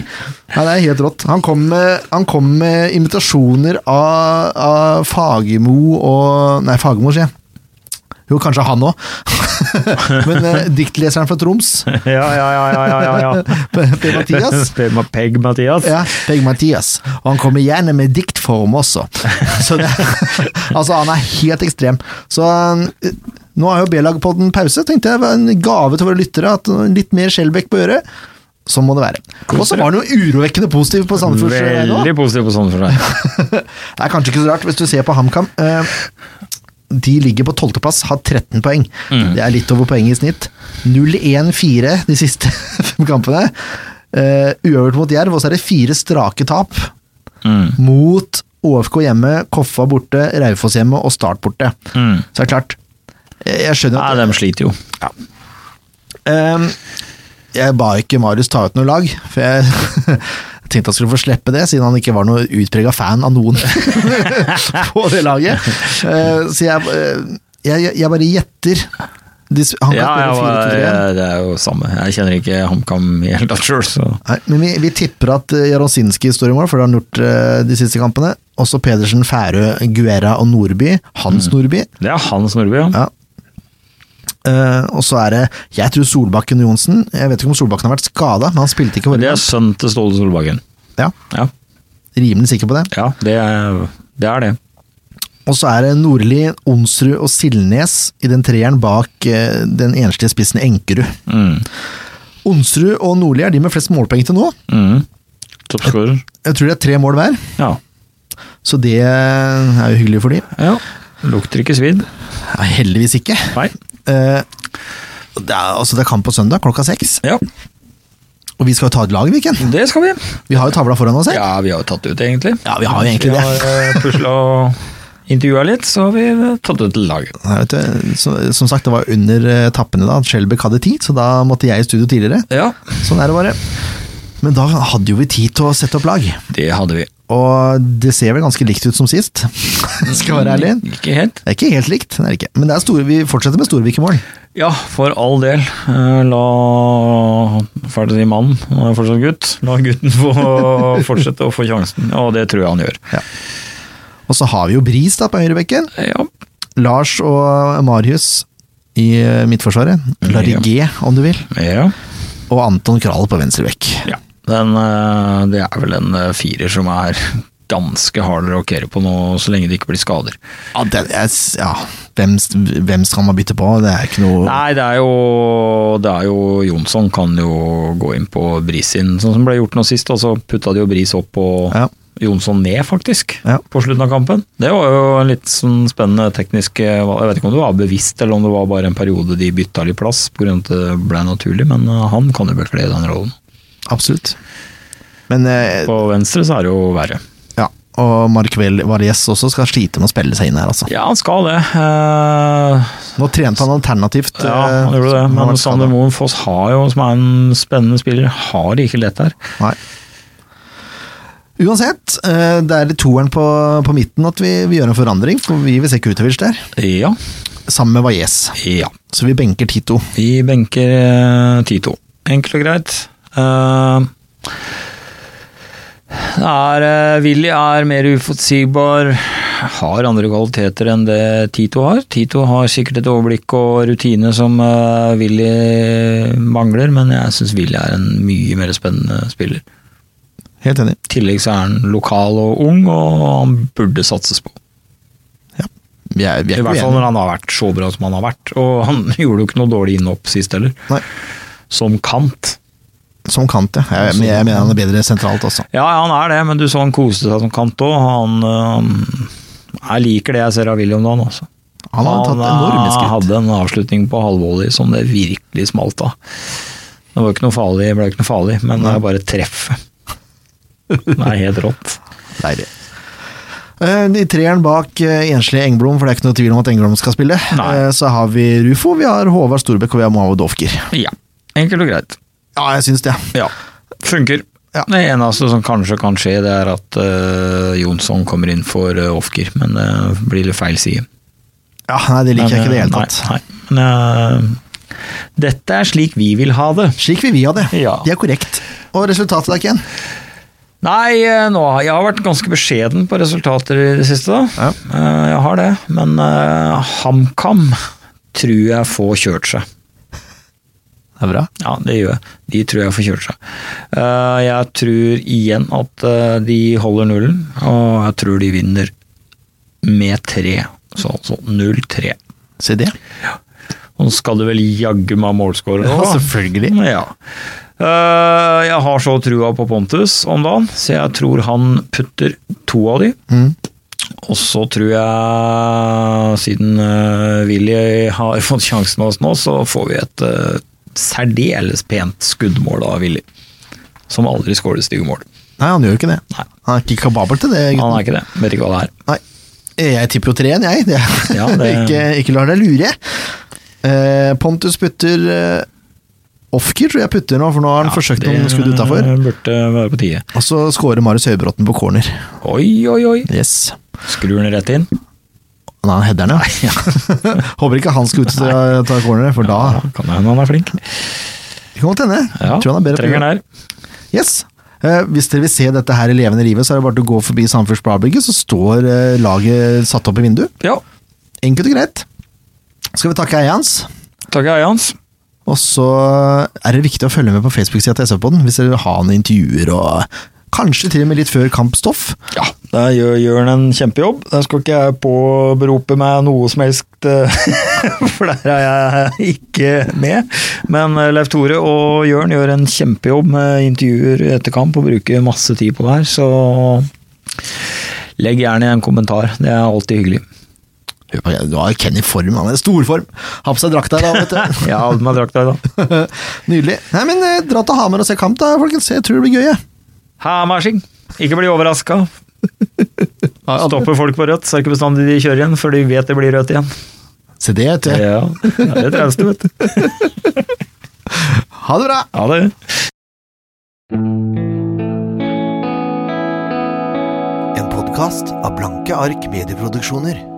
Ja, det er helt rått. Han kom med, han kom med invitasjoner av, av Fagermo og Nei, Fagermo, sier jeg. Jo, kanskje han òg. (laughs) men eh, diktleseren fra Troms, (laughs) Ja, ja, ja, ja, ja, ja. (laughs) Per Peg Mathias. ja, Peg-Mathias. Og han kommer gjerne med diktform også. Så det, altså, han er helt ekstrem. Så eh, nå har jo B-lagpodden pause, tenkte jeg. Var en gave til våre lyttere. at Litt mer Skjelbekk på øret. Sånn må det være. Og så var han jo urovekkende positiv på Sandefjord. vegne. Veldig positiv på Sandefjord. Det er kanskje ikke så rart hvis du ser på HamKam. Eh, De ligger på tolvteplass, har 13 poeng. Det er litt over poenget i snitt. 0-1-4 de siste (laughs) fem kampene. Uh, uavgjort mot Jerv, og så er det fire strake tap. Mm. Mot ÅFK hjemme, Koffa borte, Raufoss hjemme og Start borte. Mm. Så det er klart Jeg, skjønner skjønner Nei, at de sliter jo. Ehm, Jeg ba ikke Marius ta ut noe lag, for jeg (laughs) tenkte han skulle få slippe det, siden han ikke var noe utprega fan av noen (laughs) på det laget. Eh, så jeg, eh, jeg, jeg bare gjetter. Han kan Ja, ja, spille 4-2-3. jeg- det er jo samme. Jeg kjenner ikke HamKam i hele tatt sjøl, men vi, vi tipper at uh, Jarosinski står i mål, for det har han gjort eh, de siste kampene. Også Pedersen, Færø, Guerra og Nordby. Hans Nordby. Det er Hans Nordby, ja. Ja. Eh, og så er det Jeg tror Solbakken og Johnsen Jeg vet ikke om Solbakken har vært skada, men han spilte ikke Men det er sønnen til Ståle Solbakken. Ja, Ja, rimelig sikker på det. ja det, er, det er det. Og så er det Nordli, Onsrud og Sildnes i den treeren bak eh, den enslige spissen Enkerud. Mm. Onsrud og Nordli er de med flest målpoeng til nå. Mm. Toppskårer. Jeg tror det er tre mål hver, Ja. så det er jo hyggelig for de. ja. Lukter ikke svidd. Heldigvis ikke. Nei. Eh, det, er, altså det er kamp på søndag klokka seks, Ja, og vi skal jo ta et lag, Viken. det skal vi. Vi har jo tavla foran oss Ikke? Ja, vi har jo tatt det ut, egentlig. Ja, vi har jo egentlig Vi det. har pusla og (laughs) intervjua litt, så har vi tatt ut laget. Nei, vet du, så, som sagt, det var under eh, tappene da at Skjelbæk hadde tid, så da måtte jeg i studio tidligere. Ja, Sånn er det bare. Men da hadde jo vi tid til å sette opp lag. det hadde vi. Og det ser vel ganske likt ut som sist, (laughs) skal være ærlig. Ikke helt. Det er ikke helt likt, det er det ikke. men det er store, vi fortsetter med Storvik i mål. Ja, for all del. Eh, La ferdig mannen, han er fortsatt gutt. La gutten få (laughs) fortsette å få sjansen, og det tror jeg han gjør. Og så har vi jo Bris da på høyrebekken. Ja, Lars og Marius i Midtforsvaret. midtforsvaret. Larigé, om du vil. ja. Og Anton Krall på venstrebekk. ja. Den, eh, det er vel en eh, firer som er (laughs) ganske hard å rockere på nå, så lenge det ikke blir skader. Ja, det, er ja. Hvem, hvem skal man bytte på? Det er ikke noe Nei, det er jo, det er jo Jonsson kan jo gå inn på Bris sin, sånn som ble gjort nå sist, og så putta de jo Bris opp på Ja. Jonsson ned, faktisk, Ja. på slutten av kampen. Det var jo en litt sånn spennende teknisk eh. Jeg vet ikke om det var bevisst, eller om det var bare en periode de bytta litt plass, pga. at det ble naturlig, men han kan jo bekle den rollen. Absolutt. Men eh, På venstre så er det jo verre. ja, og Markvel Varjes også skal slite med å spille seg inn her, altså. Ja, han skal det. Eh, Nå trente han alternativt. ja, eh, han gjorde det. Men Sander. Moen Foss har jo, som er en spennende spiller, har det ikke lett her. Nei. Uansett, eh, det er i toeren på, på midten at vi, vi gjør en forandring, for vi vil se Kurtovic der, Ja. sammen med Valles. Ja. Så vi benker Tito. Vi benker eh, Tito. Enkelt og greit. Eh, er, eh, Willy er mer uforutsigbar, har andre kvaliteter enn det Tito har. Tito har sikkert et overblikk og rutine som eh, Willy mangler, men jeg syns Willy er en mye mer spennende spiller. Helt enig. I tillegg så er han lokal og ung, og han burde satses på. Vi er, vi er I hvert fall når han har vært så bra som han har vært. Og han (laughs) gjorde jo ikke noe dårlig innhopp sist heller, Nei, som kant. Som kant, ja. Jeg, jeg, jeg mener han er bedre sentralt også. Ja, han er det, men du så han koste seg som kant òg. Han, øh, jeg liker det jeg ser av William dagen, altså. Han øh, skritt. hadde en avslutning på halvvolley som det virkelig smalt av. Det var ikke noe farlig, ble ikke noe farlig, men det er bare treffet. Det er helt rått. Deilig. Eh, I treeren bak eh, enslige Engblom, for det er ikke noe tvil om at Engblom skal spille, Nei. eh, så har vi Rufo, vi har Håvard Storbekk og vi har Mohammed Ofker. Ja, enkelt og greit. Ja, jeg syns det. Ja, funker. Ja. Det eneste som kanskje kan skje, det er at uh, Jonsson kommer inn for uh, Ofker, men det blir litt feil side. Ja, nei, det liker jeg ikke i det hele tatt. Nei, men uh, dette er slik vi vil ha det. Slik vil vi ha det. Ja. Det er korrekt. Og resultatet da, Ken? Nei, eh, nå, jeg har vært ganske beskjeden på resultater i det siste. da. Ja. Eh, Jeg har det, men HamKam tror jeg får kjørt seg. Det er bra. Ja, det gjør jeg. De tror jeg får kjørt seg. Eh, Jeg tror igjen at eh, de holder nullen, og jeg tror de vinner med tre. Så altså 0-3. Se det. Og så skal du vel jaggu meg målskårer Ja, selvfølgelig. Ja. Eh, jeg har så trua på Pontus om dagen, så jeg tror han putter to av de. Mm. Og så tror jeg, siden Willy har fått sjansen hos nå, så får vi et særdeles pent skuddmål av Willy. Som aldri skårer stygge mål. Nei, han gjør jo ikke det. Nei. Han er ikke kapabel til det. Han gutten. er ikke det. Vet ikke hva det er. Nei. Jeg tipper jo treen, jeg. Det. Ja, (laughs) det- ikke, ikke lar deg lure. Eh, Pontus putter eh, Ofker tror jeg putter nå, for nå har han Ja, forsøkt det noen skudd utafor. (laughs) Burde være på tide. Og så scorer Marius Høybråten på corner. Oi, oi, oi. Yes. Skrur den rett inn. Nei, han header den, ja. (laughs) Håper ikke han skal ut og ta, ta corner, for da Ja, kan det hende han er flink. Det kan godt hende. Ja, Tror han er bedre trenger den her. Yes. Eh, hvis dere vil se dette her i levende livet, så er det bare å gå forbi Bladbygge, så står eh, laget satt opp i vinduet. Ja. Enkelt og greit. Skal vi takke eieren hans? Takk, Jans. Og så er det viktig å følge med på Facebook-sida til SV-podden, hvis dere vil ha noen intervjuer og kanskje til og med litt før kampstoff. Ja, der gjør han en kjempejobb. Der skal ikke jeg påberope meg noe som helst, eh, (laughs) for der er jeg ikke med. Men eh, Leif Tore og Jørn gjør en kjempejobb med intervjuer etter kamp og bruker masse tid på det her, så legg gjerne en kommentar. Det er alltid hyggelig. Hør på, Du har Kenny i form, han er i storform. Ha på seg drakta da, vet du. (laughs) Jeg hadde meg drakta i dag. (laughs) Nydelig. Nei, men eh, Dra til Hamar og se kamp, da, folkens. Jeg tror det blir gøy. jeg. Hæmasking! Ikke bli overraska. Stopper folk på rødt, så er det ikke bestandig de kjører igjen, for de vet det blir rødt igjen. Se det, vet du. Ja, det er det trauste, vet du. Ha det bra! Ha det. En podkast av Blanke ark medieproduksjoner.